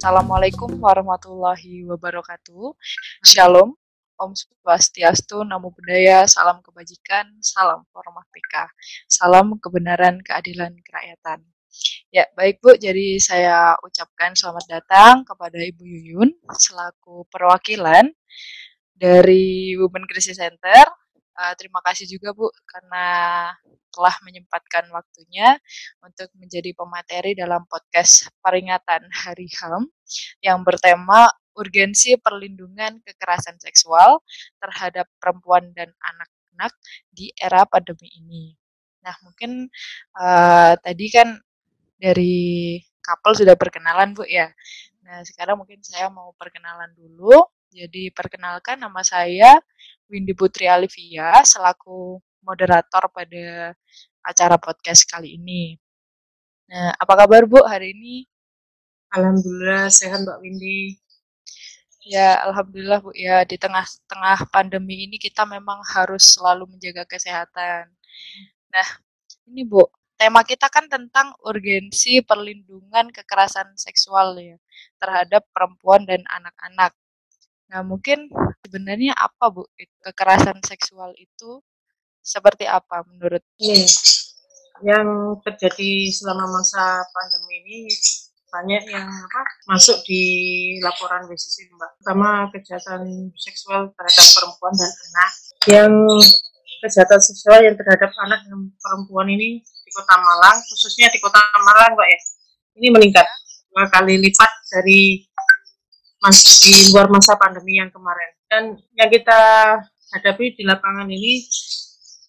Assalamualaikum warahmatullahi wabarakatuh. Shalom, Om Swastiastu, Namo Buddhaya, Salam Kebajikan, Salam Hormat PK, Salam Kebenaran, Keadilan, Kerakyatan. Ya, baik Bu, jadi saya ucapkan selamat datang kepada Ibu Yuyun selaku perwakilan dari Women Crisis Center. Uh, terima kasih juga Bu karena telah menyempatkan waktunya untuk menjadi pemateri dalam podcast peringatan Hari HAM yang bertema urgensi perlindungan kekerasan seksual terhadap perempuan dan anak-anak di era pandemi ini. Nah, mungkin uh, tadi kan dari couple sudah perkenalan Bu ya. Nah, sekarang mungkin saya mau perkenalan dulu. Jadi perkenalkan nama saya Windy Putri Alivia selaku moderator pada acara podcast kali ini. Nah, apa kabar Bu hari ini? Alhamdulillah sehat Mbak Windy. Ya, alhamdulillah Bu ya di tengah-tengah pandemi ini kita memang harus selalu menjaga kesehatan. Nah, ini Bu, tema kita kan tentang urgensi perlindungan kekerasan seksual ya terhadap perempuan dan anak-anak. Nah, mungkin sebenarnya apa Bu kekerasan seksual itu seperti apa menurut ini yang terjadi selama masa pandemi ini banyak yang apa masuk di laporan WCC mbak. Pertama kejahatan seksual terhadap perempuan dan anak. Yang kejahatan seksual yang terhadap anak dan perempuan ini di kota Malang khususnya di kota Malang mbak ya. Ini meningkat dua kali lipat dari masih di luar masa pandemi yang kemarin. Dan yang kita hadapi di lapangan ini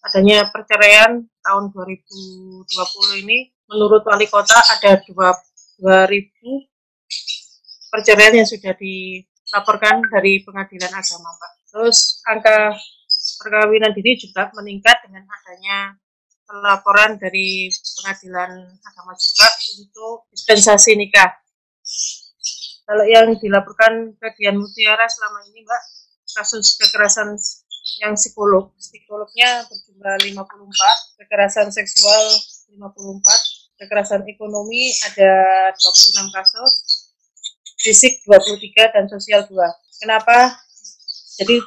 adanya perceraian tahun 2020 ini menurut wali kota ada 2000 perceraian yang sudah dilaporkan dari pengadilan agama Pak. Terus angka perkawinan dini juga meningkat dengan adanya laporan dari pengadilan agama juga untuk dispensasi nikah. Kalau yang dilaporkan ke Dian Mutiara selama ini Mbak, kasus kekerasan yang psikolog. Psikolognya berjumlah 54, kekerasan seksual 54, kekerasan ekonomi ada 26 kasus, fisik 23 dan sosial 2. Kenapa? Jadi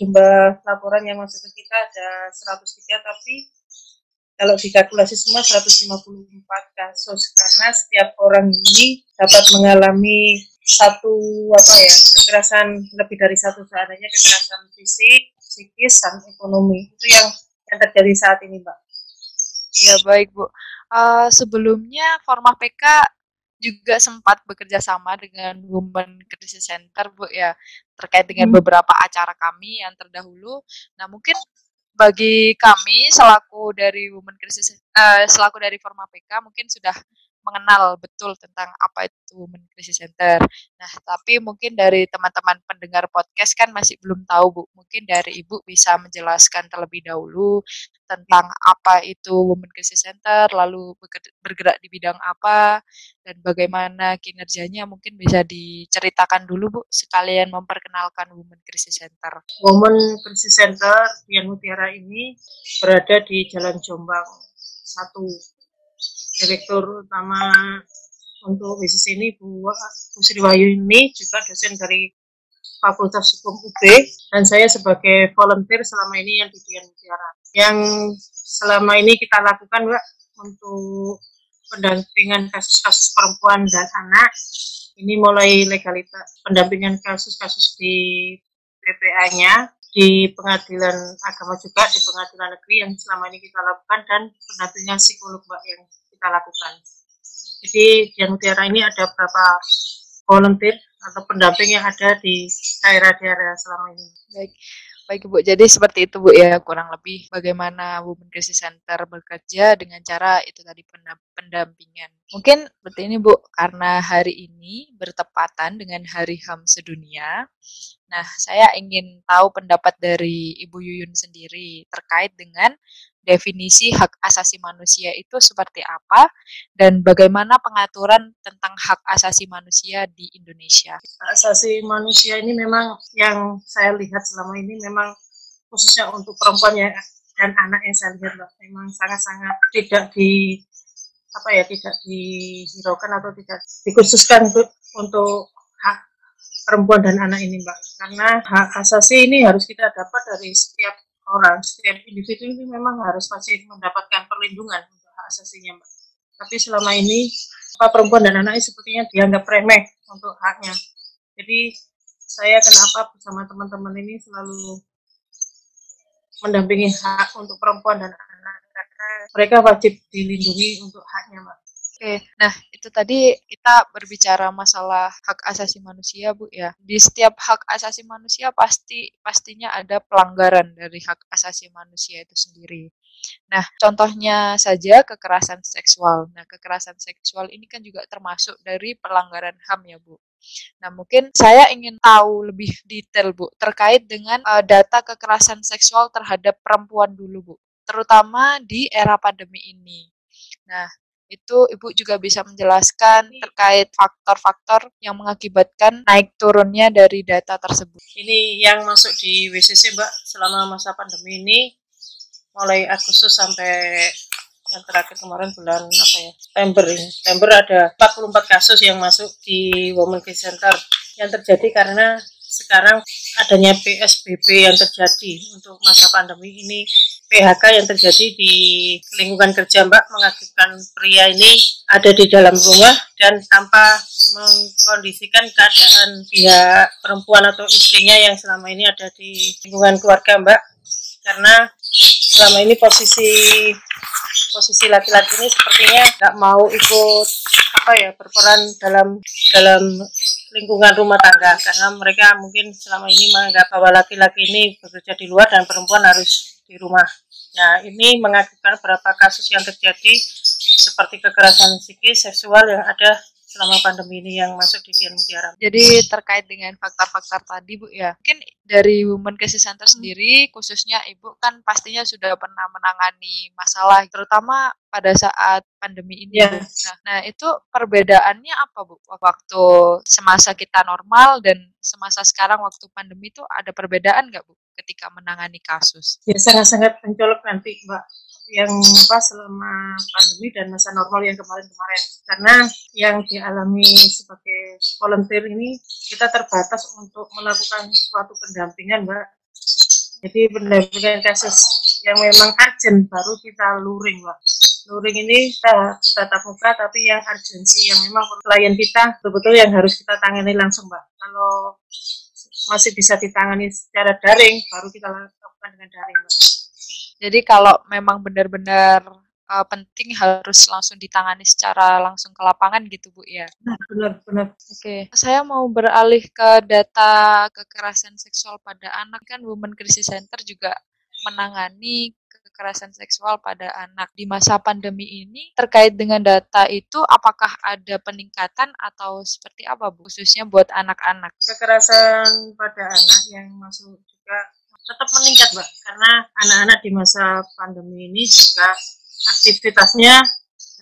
jumlah laporan yang masuk ke kita ada 103 tapi kalau dikalkulasi semua 154 kasus karena setiap orang ini dapat mengalami satu apa ya kekerasan lebih dari satu seandainya kekerasan fisik psikis dan ekonomi itu yang yang terjadi saat ini mbak iya baik bu uh, sebelumnya Forma PK juga sempat bekerja sama dengan Women Crisis Center bu ya terkait dengan hmm. beberapa acara kami yang terdahulu nah mungkin bagi kami selaku dari Women Crisis uh, selaku dari Forma PK mungkin sudah mengenal betul tentang apa itu Women Crisis Center. Nah, tapi mungkin dari teman-teman pendengar podcast kan masih belum tahu, Bu. Mungkin dari Ibu bisa menjelaskan terlebih dahulu tentang apa itu Women Crisis Center, lalu bergerak di bidang apa, dan bagaimana kinerjanya mungkin bisa diceritakan dulu, Bu, sekalian memperkenalkan Women Crisis Center. Women Crisis Center Dian Mutiara ini berada di Jalan Jombang satu direktur utama untuk bisnis ini Bu, Bu Sri ini juga dosen dari Fakultas Hukum UB dan saya sebagai volunteer selama ini yang di Dian Mutiara. Yang selama ini kita lakukan Mbak untuk pendampingan kasus-kasus perempuan dan anak ini mulai legalitas pendampingan kasus-kasus di PPA-nya di pengadilan agama juga di pengadilan negeri yang selama ini kita lakukan dan pendampingan psikolog mbak yang kita lakukan. Jadi di Mutiara ini ada beberapa volunteer atau pendamping yang ada di daerah-daerah selama ini. Baik. Baik Bu, jadi seperti itu Bu ya kurang lebih bagaimana Women Crisis Center bekerja dengan cara itu tadi pendampingan. Mungkin seperti ini Bu, karena hari ini bertepatan dengan Hari HAM sedunia. Nah, saya ingin tahu pendapat dari Ibu Yuyun sendiri terkait dengan definisi hak asasi manusia itu seperti apa dan bagaimana pengaturan tentang hak asasi manusia di Indonesia. Hak asasi manusia ini memang yang saya lihat selama ini memang khususnya untuk perempuan ya dan anak yang saya lihat loh, memang sangat-sangat tidak di apa ya tidak dihiraukan atau tidak dikhususkan untuk untuk hak perempuan dan anak ini mbak karena hak asasi ini harus kita dapat dari setiap orang. Setiap individu ini memang harus masih mendapatkan perlindungan untuk hak asasinya mbak. Tapi selama ini apa perempuan dan anak ini sepertinya dianggap remeh untuk haknya. Jadi saya kenapa bersama teman-teman ini selalu mendampingi hak untuk perempuan dan anak karena mereka wajib dilindungi untuk haknya mbak Oke, nah itu tadi kita berbicara masalah hak asasi manusia, Bu ya. Di setiap hak asasi manusia pasti pastinya ada pelanggaran dari hak asasi manusia itu sendiri. Nah, contohnya saja kekerasan seksual. Nah, kekerasan seksual ini kan juga termasuk dari pelanggaran HAM ya, Bu. Nah, mungkin saya ingin tahu lebih detail, Bu, terkait dengan uh, data kekerasan seksual terhadap perempuan dulu, Bu, terutama di era pandemi ini. Nah, itu Ibu juga bisa menjelaskan terkait faktor-faktor yang mengakibatkan naik turunnya dari data tersebut. Ini yang masuk di WCC, Mbak, selama masa pandemi ini mulai Agustus sampai yang terakhir kemarin bulan apa ya? September ini. September ada 44 kasus yang masuk di Women Care Center. Yang terjadi karena sekarang adanya PSBB yang terjadi untuk masa pandemi ini PHK yang terjadi di lingkungan kerja Mbak mengakibatkan pria ini ada di dalam rumah dan tanpa mengkondisikan keadaan pihak perempuan atau istrinya yang selama ini ada di lingkungan keluarga Mbak. Karena selama ini posisi posisi laki-laki ini sepertinya nggak mau ikut apa ya berperan dalam dalam lingkungan rumah tangga. Karena mereka mungkin selama ini menganggap bahwa laki-laki ini bekerja di luar dan perempuan harus di rumah. Nah ini mengakibatkan beberapa kasus yang terjadi seperti kekerasan psikis seksual yang ada selama pandemi ini yang masuk di Kian Mutiara. Jadi terkait dengan faktor-faktor tadi Bu ya, mungkin dari Women Crisis Center hmm. sendiri khususnya Ibu kan pastinya sudah pernah menangani masalah terutama pada saat pandemi ini. Yeah. Nah, nah itu perbedaannya apa Bu? Waktu semasa kita normal dan semasa sekarang waktu pandemi itu ada perbedaan nggak Bu ketika menangani kasus? Ya sangat-sangat mencolok nanti Mbak yang apa selama pandemi dan masa normal yang kemarin-kemarin. Karena yang dialami sebagai volunteer ini kita terbatas untuk melakukan suatu pendampingan mbak. Jadi pendampingan kasus yang memang urgent baru kita luring mbak. Luring ini kita bertatap muka tapi yang urgensi yang memang klien kita betul-betul yang harus kita tangani langsung mbak. Kalau masih bisa ditangani secara daring baru kita lakukan dengan daring jadi kalau memang benar-benar uh, penting harus langsung ditangani secara langsung ke lapangan gitu Bu ya. Benar, benar. Oke, okay. saya mau beralih ke data kekerasan seksual pada anak kan Women Crisis Center juga menangani kekerasan seksual pada anak. Di masa pandemi ini terkait dengan data itu apakah ada peningkatan atau seperti apa Bu? Khususnya buat anak-anak. Kekerasan pada anak yang masuk juga tetap meningkat mbak. Karena anak-anak di masa pandemi ini juga aktivitasnya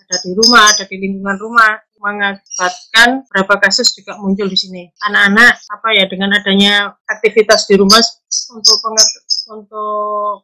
ada di rumah ada di lingkungan rumah. Mengakibatkan berapa kasus juga muncul di sini. Anak-anak apa ya dengan adanya aktivitas di rumah untuk untuk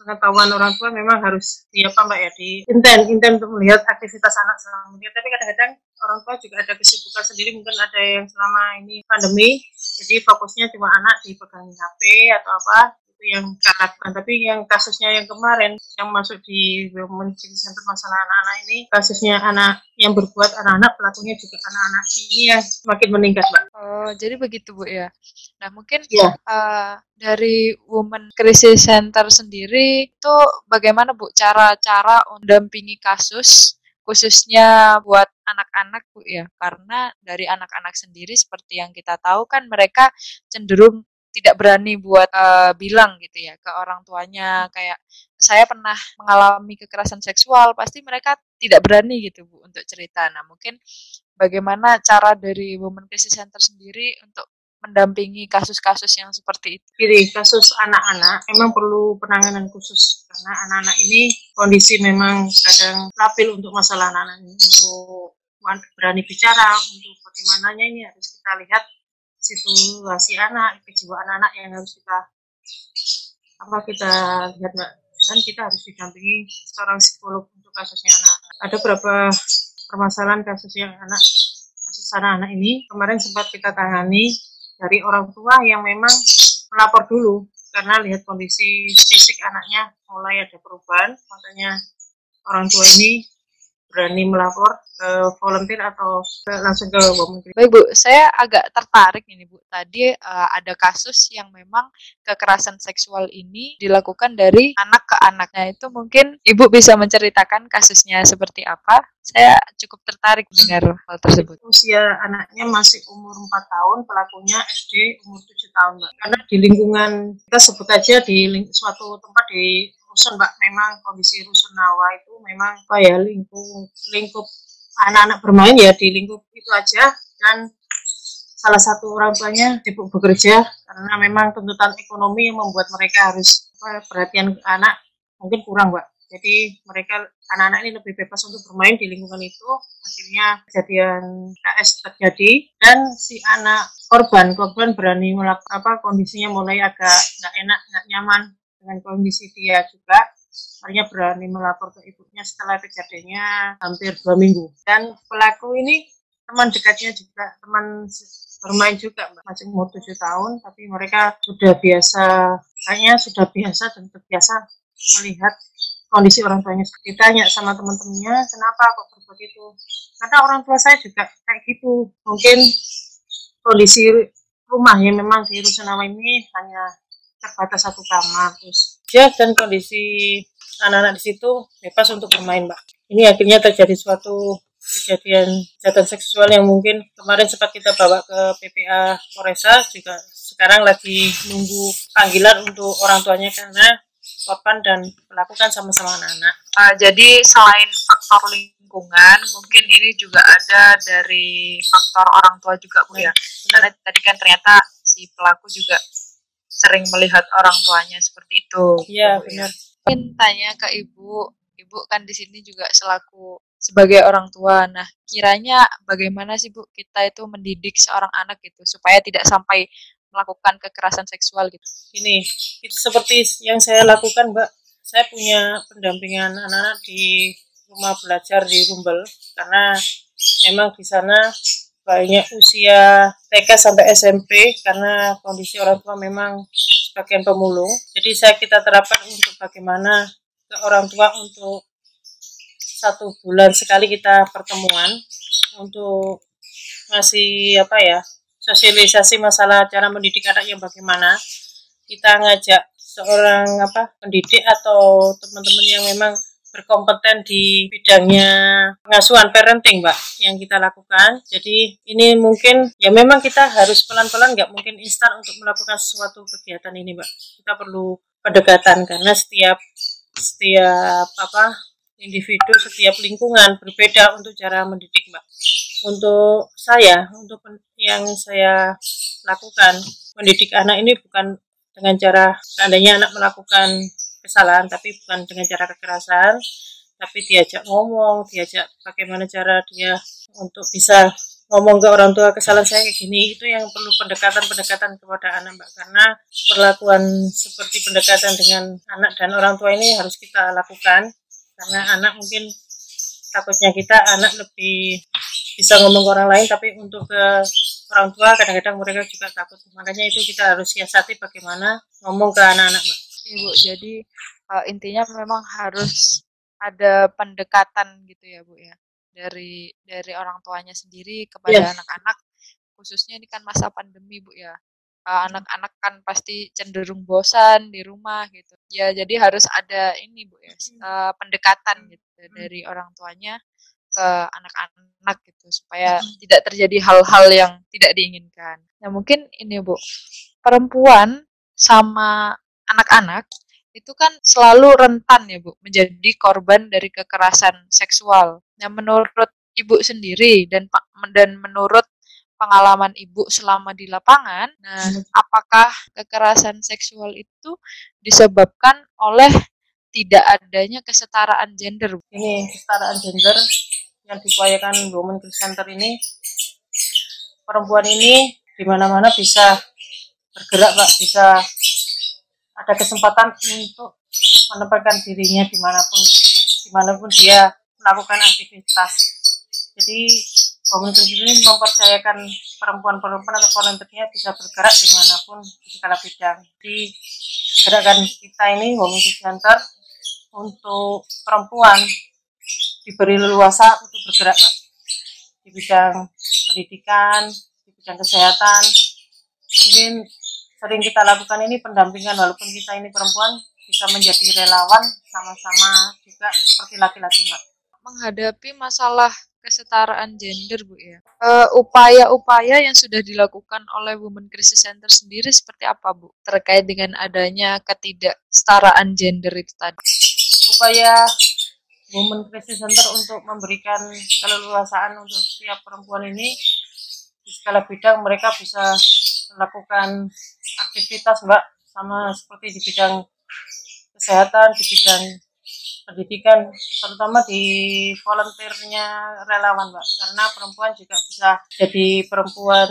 pengetahuan orang tua memang harus di apa mbak ya di intent intent untuk melihat aktivitas anak selama ini. Tapi kadang-kadang orang tua juga ada kesibukan sendiri mungkin ada yang selama ini pandemi jadi fokusnya cuma anak dipegang HP atau apa yang katakan tapi yang kasusnya yang kemarin yang masuk di Women Center masalah anak-anak ini kasusnya anak yang berbuat anak-anak pelakunya juga anak-anak. Ini yang semakin meningkat mbak. Oh jadi begitu bu ya? Nah mungkin ya. uh, dari Women Crisis Center sendiri itu bagaimana bu cara-cara mendampingi kasus khususnya buat anak-anak Bu ya? Karena dari anak-anak sendiri seperti yang kita tahu kan mereka cenderung tidak berani buat uh, bilang gitu ya ke orang tuanya kayak saya pernah mengalami kekerasan seksual pasti mereka tidak berani gitu Bu untuk cerita. Nah, mungkin bagaimana cara dari Women Crisis Center sendiri untuk mendampingi kasus-kasus yang seperti itu? Jadi kasus anak-anak memang perlu penanganan khusus karena anak-anak ini kondisi memang kadang labil untuk masalah anak-anak untuk berani bicara untuk bagaimananya ini harus kita lihat situasi anak kejiwaan anak yang harus kita apa kita lihat mbak. Dan kita harus didampingi seorang psikolog untuk kasusnya anak. Ada beberapa permasalahan kasus yang anak kasus anak-anak ini kemarin sempat kita tangani dari orang tua yang memang melapor dulu karena lihat kondisi fisik anaknya mulai ada perubahan. Makanya orang tua ini berani melapor ke volunteer atau ke, langsung ke Menteri? Baik Bu, saya agak tertarik ini Bu. Tadi uh, ada kasus yang memang kekerasan seksual ini dilakukan dari anak ke anaknya itu mungkin Ibu bisa menceritakan kasusnya seperti apa? Saya cukup tertarik mendengar hal tersebut. Usia anaknya masih umur 4 tahun, pelakunya SD umur 7 tahun, Mbak. Karena di lingkungan, kita sebut aja di suatu tempat di rusun mbak. Memang kondisi rusun Nawa itu memang apa ya lingkup lingkup anak-anak bermain ya di lingkup itu aja. Dan salah satu orang tuanya sibuk bekerja karena memang tuntutan ekonomi yang membuat mereka harus apa, perhatian anak mungkin kurang mbak. Jadi mereka anak-anak ini lebih bebas untuk bermain di lingkungan itu. Akhirnya kejadian KS terjadi dan si anak korban korban berani melakukan apa kondisinya mulai agak nggak enak nggak nyaman dengan kondisi dia juga akhirnya berani melapor ke ibunya setelah kejadiannya hampir dua minggu. Dan pelaku ini teman dekatnya juga teman bermain juga masih umur tujuh tahun tapi mereka sudah biasa kayaknya sudah biasa dan terbiasa melihat kondisi orang tuanya. Ditanya sama teman-temannya kenapa kok berbuat itu? Karena orang tua saya juga kayak gitu. Mungkin kondisi rumah yang memang di Rusunawa ini hanya terbatas satu kamar terus ya dan kondisi anak-anak di situ bebas untuk bermain mbak ini akhirnya terjadi suatu kejadian kejahatan seksual yang mungkin kemarin sempat kita bawa ke PPA Polresa juga sekarang lagi nunggu panggilan untuk orang tuanya karena korban dan pelaku kan sama-sama anak-anak. Uh, jadi selain faktor lingkungan, mungkin ini juga ada dari faktor orang tua juga bu ya. Karena tadi kan ternyata si pelaku juga sering melihat orang tuanya seperti itu. Iya, gitu, benar. Mungkin tanya ke ibu, ibu kan di sini juga selaku sebagai orang tua. Nah, kiranya bagaimana sih Bu kita itu mendidik seorang anak gitu supaya tidak sampai melakukan kekerasan seksual gitu. Ini itu seperti yang saya lakukan, Mbak. Saya punya pendampingan anak-anak di rumah belajar di Rumbel karena memang di sana banyak usia TK sampai SMP karena kondisi orang tua memang sebagian pemulung. Jadi saya kita terapkan untuk bagaimana ke orang tua untuk satu bulan sekali kita pertemuan untuk masih apa ya sosialisasi masalah cara mendidik anak yang bagaimana kita ngajak seorang apa pendidik atau teman-teman yang memang berkompeten di bidangnya pengasuhan parenting, Mbak, yang kita lakukan. Jadi ini mungkin ya memang kita harus pelan-pelan, nggak mungkin instan untuk melakukan sesuatu kegiatan ini, Mbak. Kita perlu pendekatan karena setiap setiap apa individu, setiap lingkungan berbeda untuk cara mendidik, Mbak. Untuk saya, untuk yang saya lakukan, mendidik anak ini bukan dengan cara seandainya anak melakukan kesalahan tapi bukan dengan cara kekerasan tapi diajak ngomong diajak bagaimana cara dia untuk bisa ngomong ke orang tua kesalahan saya kayak gini. Itu yang perlu pendekatan-pendekatan kepada anak mbak. Karena perlakuan seperti pendekatan dengan anak dan orang tua ini harus kita lakukan. Karena anak mungkin takutnya kita anak lebih bisa ngomong ke orang lain tapi untuk ke orang tua kadang-kadang mereka juga takut. Makanya itu kita harus siasati bagaimana ngomong ke anak-anak mbak Ibu. Jadi uh, intinya memang harus ada pendekatan gitu ya, Bu ya. Dari dari orang tuanya sendiri kepada anak anak-anak khususnya ini kan masa pandemi, Bu ya. anak-anak uh, kan pasti cenderung bosan di rumah gitu. Ya, jadi harus ada ini, Bu ya, uh, pendekatan gitu dari orang tuanya ke anak-anak gitu supaya tidak terjadi hal-hal yang tidak diinginkan. Nah, mungkin ini, Bu. Perempuan sama anak-anak itu kan selalu rentan ya Bu menjadi korban dari kekerasan seksual. Nah menurut Ibu sendiri dan dan menurut pengalaman ibu selama di lapangan. Nah, Hmm. apakah kekerasan seksual itu disebabkan oleh tidak adanya kesetaraan gender? Ini kesetaraan gender yang diupayakan Women Crisis Center ini perempuan ini di mana-mana bisa bergerak Pak, bisa ada kesempatan untuk menempatkan dirinya di mana pun di mana pun dia melakukan aktivitas. Jadi Crisis ini mempercayakan perempuan-perempuan atau volunteernya bisa bergerak di mana pun di segala bidang. Jadi gerakan kita ini Crisis Center untuk perempuan diberi leluasa untuk bergerak Pak. di bidang pendidikan, di bidang kesehatan. Mungkin sering kita lakukan ini pendampingan walaupun kita ini perempuan bisa menjadi relawan sama-sama juga seperti laki-laki Mbak. menghadapi masalah kesetaraan gender, Bu ya. Eh, upaya-upaya yang sudah dilakukan oleh Women Crisis Center sendiri seperti apa, Bu? Terkait dengan adanya ketidaksetaraan gender itu tadi. Upaya Women Crisis Center untuk memberikan keleluasaan untuk setiap perempuan ini di segala bidang mereka bisa melakukan aktivitas Mbak sama seperti di bidang kesehatan, di bidang pendidikan, terutama di volunteernya relawan Mbak, karena perempuan juga bisa jadi perempuan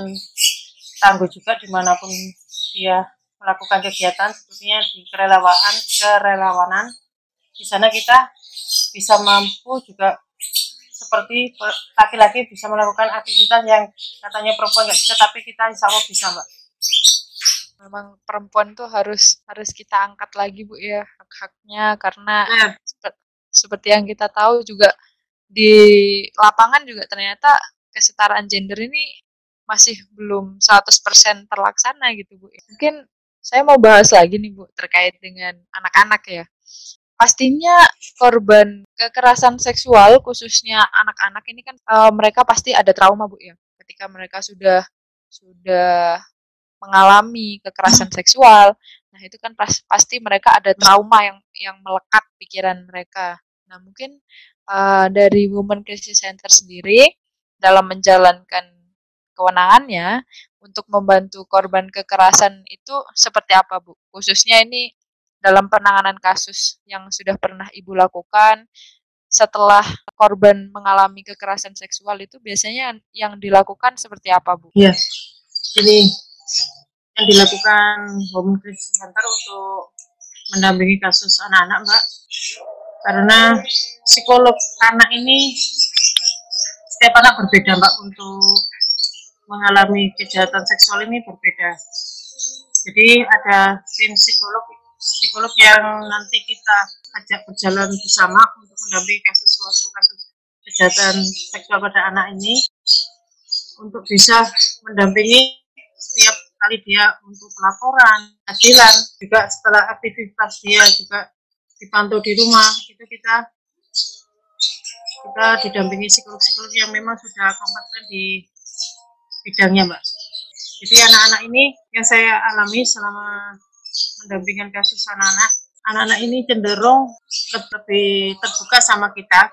tangguh juga di mana pun dia melakukan kegiatan, sepertinya di kerelawanan, kerelawanan. Di sana kita bisa mampu juga seperti per- laki-laki bisa melakukan aktivitas yang katanya perempuan nggak bisa, tapi kita insya Allah bisa Mbak. Memang perempuan tuh harus harus kita angkat lagi, Bu ya, hak-haknya karena Nah, Sep- seperti yang kita tahu juga di lapangan juga ternyata kesetaraan gender ini masih belum 100% terlaksana gitu Bu. Mungkin saya mau bahas lagi nih Bu terkait dengan anak-anak ya. Pastinya korban kekerasan seksual khususnya anak-anak ini kan eh, mereka pasti ada trauma Bu ya. Ketika mereka sudah sudah mengalami kekerasan seksual, Nah, itu kan pas- pasti mereka ada trauma yang yang melekat pikiran mereka. Nah, mungkin uh, dari Women Crisis Center sendiri dalam menjalankan kewenangannya untuk membantu korban kekerasan itu seperti apa, Bu? Khususnya ini dalam penanganan kasus yang sudah pernah Ibu lakukan setelah korban mengalami kekerasan seksual itu biasanya yang dilakukan seperti apa, Bu? Iya. Ini yang dilakukan Women Crisis Center untuk mendampingi kasus anak-anak, Mbak. Karena psikolog anak ini setiap anak berbeda, Mbak, untuk mengalami kejahatan seksual ini berbeda. Jadi ada tim psikolog psikolog yang nanti kita ajak berjalan bersama untuk mendampingi kasus suatu kasus kejahatan seksual pada anak ini untuk bisa mendampingi setiap kali dia untuk pelaporan, hasilan, juga setelah aktivitas dia juga dipantau di rumah, itu kita kita didampingi psikolog-psikolog yang memang sudah kompeten di bidangnya, Mbak. Jadi anak-anak ini yang saya alami selama mendampingkan kasus anak-anak, anak-anak ini cenderung lebih terbuka sama kita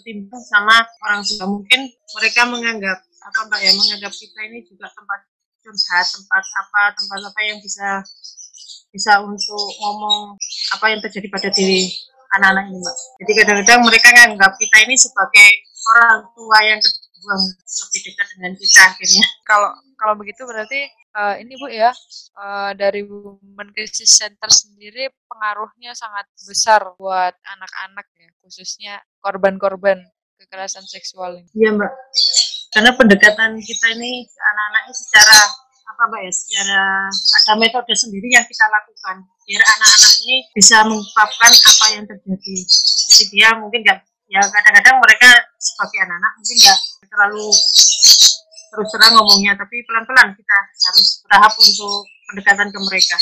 ketimbang sama orang tua. Mungkin mereka menganggap apa mbak ya menganggap kita ini juga tempat curhat, tempat apa, tempat apa yang bisa bisa untuk ngomong apa yang terjadi pada diri anak-anak ini mbak. Jadi kadang-kadang mereka menganggap kita ini sebagai orang tua yang kedua lebih dekat dengan kita akhirnya. Kalau kalau begitu berarti eh, ini Bu ya eh, dari Women Crisis Center sendiri pengaruhnya sangat besar buat anak-anak ya, khususnya korban-korban kekerasan seksual ini. Iya mbak. Karena pendekatan kita ini ke anak-anak ini secara apa mbak ya, secara ada metode sendiri yang kita lakukan biar anak-anak ini bisa mengungkapkan apa yang terjadi. Jadi dia mungkin nggak ya kadang-kadang mereka sebagai anak-anak mungkin nggak terlalu terus terang ngomongnya, tapi pelan-pelan kita harus bertahap untuk pendekatan ke mereka.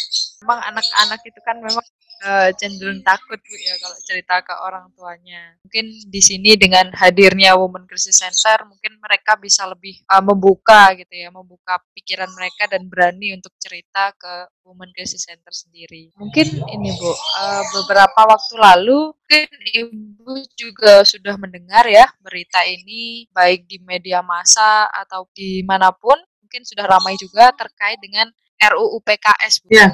Memang anak-anak itu kan memang eh, cenderung takut Bu ya kalau cerita ke orang tuanya. Mungkin di sini dengan hadirnya Women Crisis Center mungkin mereka bisa lebih eh, membuka gitu ya, membuka pikiran mereka dan berani untuk cerita ke Women Crisis Center sendiri. Mungkin ini Bu, eh, beberapa waktu lalu mungkin Ibu juga sudah mendengar ya berita ini baik di media massa atau di mana pun mungkin sudah ramai juga terkait dengan RUU PKS Bu. Ya.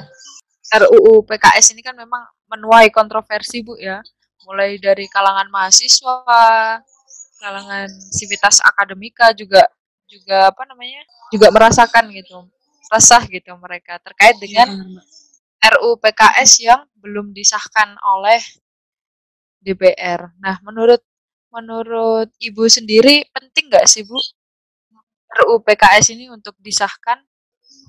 RUU PKS ini kan memang menuai kontroversi Bu ya. Mulai dari kalangan mahasiswa, kalangan sivitas akademika juga juga apa namanya? juga merasakan gitu. Resah gitu mereka terkait dengan RUU PKS yang belum disahkan oleh DPR. Nah, menurut menurut Ibu sendiri penting nggak sih Bu RUU PKS ini untuk disahkan?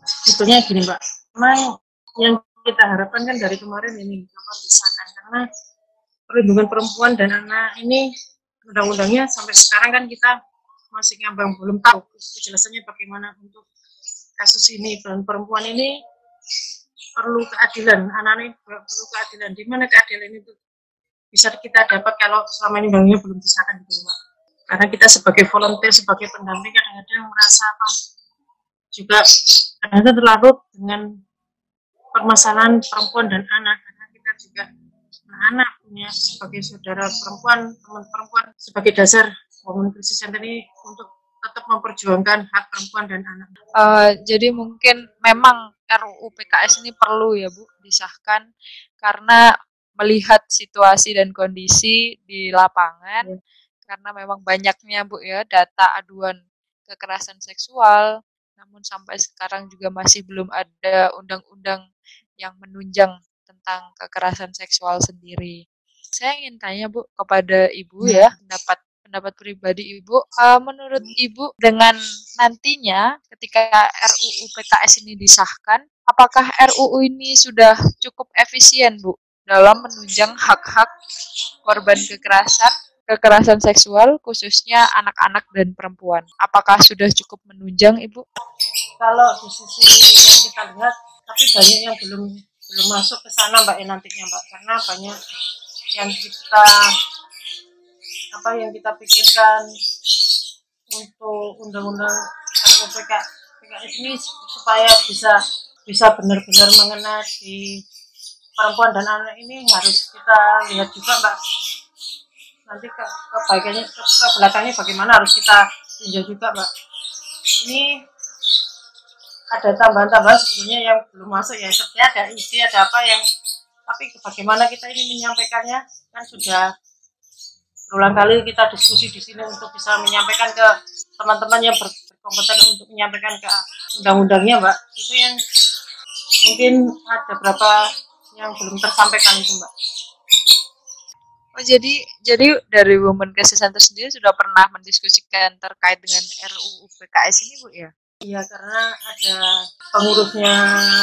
Sebetulnya gini Mbak, memang yang kita harapkan kan dari kemarin ini kapan disahkan karena perlindungan perempuan dan anak ini undang-undangnya sampai sekarang kan kita masih ngambang belum tahu kejelasannya bagaimana untuk kasus ini. Dan perempuan ini perlu keadilan anak ini perlu keadilan. Di mana keadilan itu bisa kita dapat kalau selama ini undangnya belum disahkan gitu Mbak karena kita sebagai volunteer sebagai pendamping kadang-kadang merasa apa juga kadang-kadang terlarut dengan permasalahan perempuan dan anak karena kita juga anak punya sebagai saudara perempuan teman perempuan sebagai dasar Women Crisis Center ini untuk tetap memperjuangkan hak perempuan dan anak. Uh, jadi mungkin memang RUU PKS ini perlu ya Bu disahkan karena melihat situasi dan kondisi di lapangan ya. karena memang banyaknya Bu ya data aduan kekerasan seksual namun sampai sekarang juga masih belum ada undang-undang yang menunjang tentang kekerasan seksual sendiri. Saya ingin tanya Bu kepada Ibu ya, pendapat pendapat pribadi Ibu. Uh, menurut Ibu dengan nantinya ketika RUU PKS ini disahkan, apakah RUU ini sudah cukup efisien Bu dalam menunjang hak-hak korban kekerasan kekerasan seksual khususnya anak-anak dan perempuan. Apakah sudah cukup menunjang Ibu? Kalau di sisi yang kita lihat, tapi banyak yang belum belum masuk ke sana Mbak ya nantinya Mbak karena banyak yang kita apa yang kita pikirkan untuk undang-undang RUU ini supaya bisa bisa benar-benar mengena di perempuan dan anak ini harus kita lihat juga mbak nanti ke kebaikannya ke, ke belakangnya bagaimana harus kita tinjau juga mbak ini ada tambahan-tambahan sebetulnya yang belum masuk ya. Seperti ada ide ada apa yang tapi bagaimana kita ini menyampaikannya? Kan sudah berulang kali kita diskusi di sini untuk bisa menyampaikan ke teman-teman yang berkompeten untuk menyampaikan ke undang-undangnya mbak. Itu yang mungkin ada berapa yang belum tersampaikan itu mbak Oh jadi jadi dari Women Crisis Center sendiri sudah pernah mendiskusikan terkait dengan RUU PKS ini Bu ya? Iya karena ada pengurusnya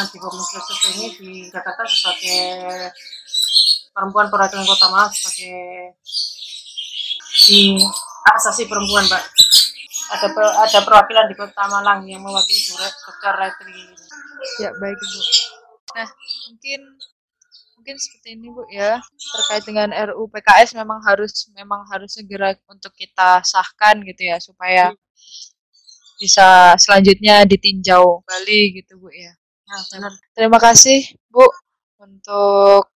di Women Crisis ini di Jakarta sebagai perempuan perwakilan Kota Malang sebagai di asasi perempuan Pak. Ada ada perwakilan di Kota Malang yang mewakili Dr. Retri. Ya baik Bu. Nah mungkin mungkin seperti ini Bu ya terkait dengan RUU PKS memang harus memang harus segera untuk kita sahkan gitu ya supaya bisa selanjutnya ditinjau kembali gitu Bu ya. Nah, benar. Terima kasih Bu untuk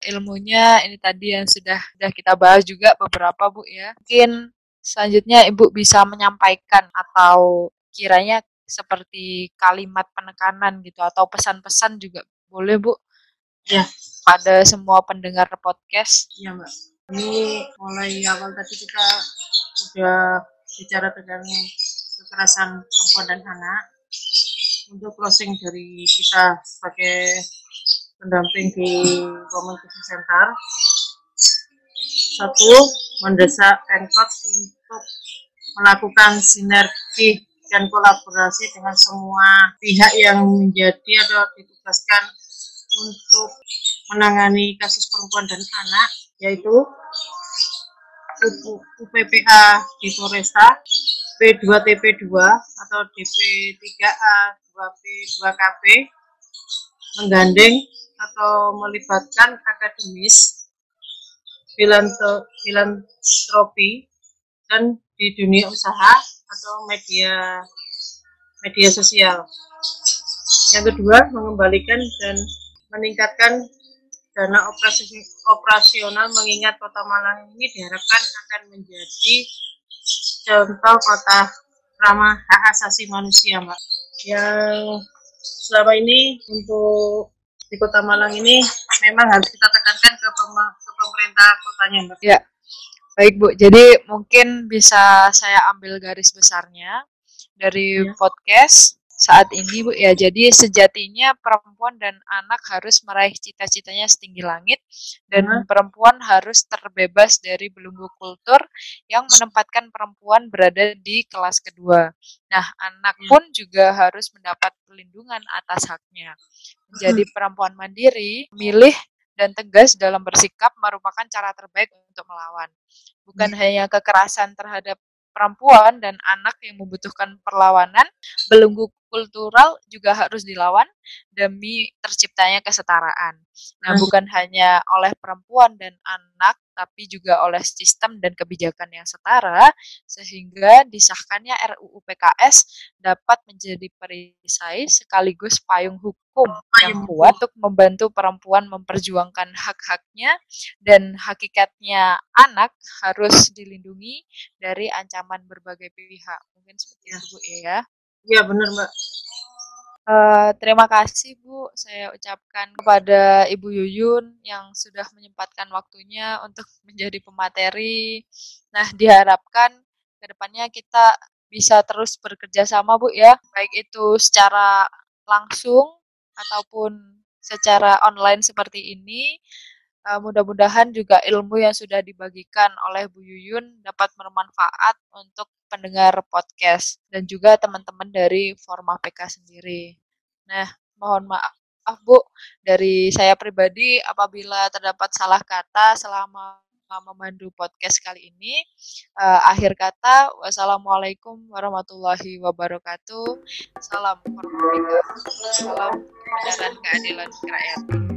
ilmunya ini tadi yang sudah sudah kita bahas juga beberapa Bu ya. Mungkin selanjutnya Ibu bisa menyampaikan atau kiranya seperti kalimat penekanan gitu atau pesan-pesan juga boleh Bu. Ya, pada semua pendengar podcast. Iya mbak. Ini mulai awal tadi kita sudah bicara tentang kekerasan perempuan dan anak. Untuk closing dari kita sebagai pendamping di Crisis Center. Satu, mendesak Pemkot untuk melakukan sinergi dan kolaborasi dengan semua pihak yang menjadi atau ditugaskan untuk menangani kasus perempuan dan anak yaitu UPPA di Polresta, P2TP2 atau DP3A 2P2KP menggandeng atau melibatkan akademis filantropi dan di dunia usaha atau media media sosial. Yang kedua, mengembalikan dan meningkatkan dana operasi, operasional mengingat kota Malang ini diharapkan akan menjadi contoh kota ramah hak asasi manusia, Mbak. Yang selama ini untuk di Kota Malang ini memang harus kita tekankan ke, ke pemerintah kotanya, Mbak. Ya, baik Bu. Jadi mungkin bisa saya ambil garis besarnya dari ya. podcast saat ini Bu ya. Jadi sejatinya perempuan dan anak harus meraih cita-citanya setinggi langit dan hmm. perempuan harus terbebas dari belenggu kultur yang menempatkan perempuan berada di kelas kedua. Nah, anak hmm. pun juga harus mendapat perlindungan atas haknya. Menjadi hmm. perempuan mandiri, milih dan tegas dalam bersikap merupakan cara terbaik untuk melawan. Bukan hmm. hanya kekerasan terhadap perempuan dan anak yang membutuhkan perlawanan, belenggu kultural juga harus dilawan demi terciptanya kesetaraan. Nah, bukan hanya oleh perempuan dan anak, tapi juga oleh sistem dan kebijakan yang setara, sehingga disahkannya RUU PKS dapat menjadi perisai sekaligus payung hukum yang kuat untuk membantu perempuan memperjuangkan hak-haknya dan hakikatnya anak harus dilindungi dari ancaman berbagai pihak. Mungkin seperti itu Bu ya. Iya benar Mbak. Uh, terima kasih Bu, saya ucapkan kepada Ibu Yuyun yang sudah menyempatkan waktunya untuk menjadi pemateri. Nah, diharapkan ke depannya kita bisa terus bekerja sama Bu ya, baik itu secara langsung ataupun secara online seperti ini. Uh, mudah-mudahan juga ilmu yang sudah dibagikan oleh Bu Yuyun dapat bermanfaat untuk pendengar podcast dan juga teman-teman dari Forma PK sendiri. Nah, mohon maaf Bu dari saya pribadi apabila terdapat salah kata selama memandu podcast kali ini. Uh, akhir kata, wassalamualaikum warahmatullahi wabarakatuh. Salam Forma PK. Salam kebenaran keadilan kerakyatan.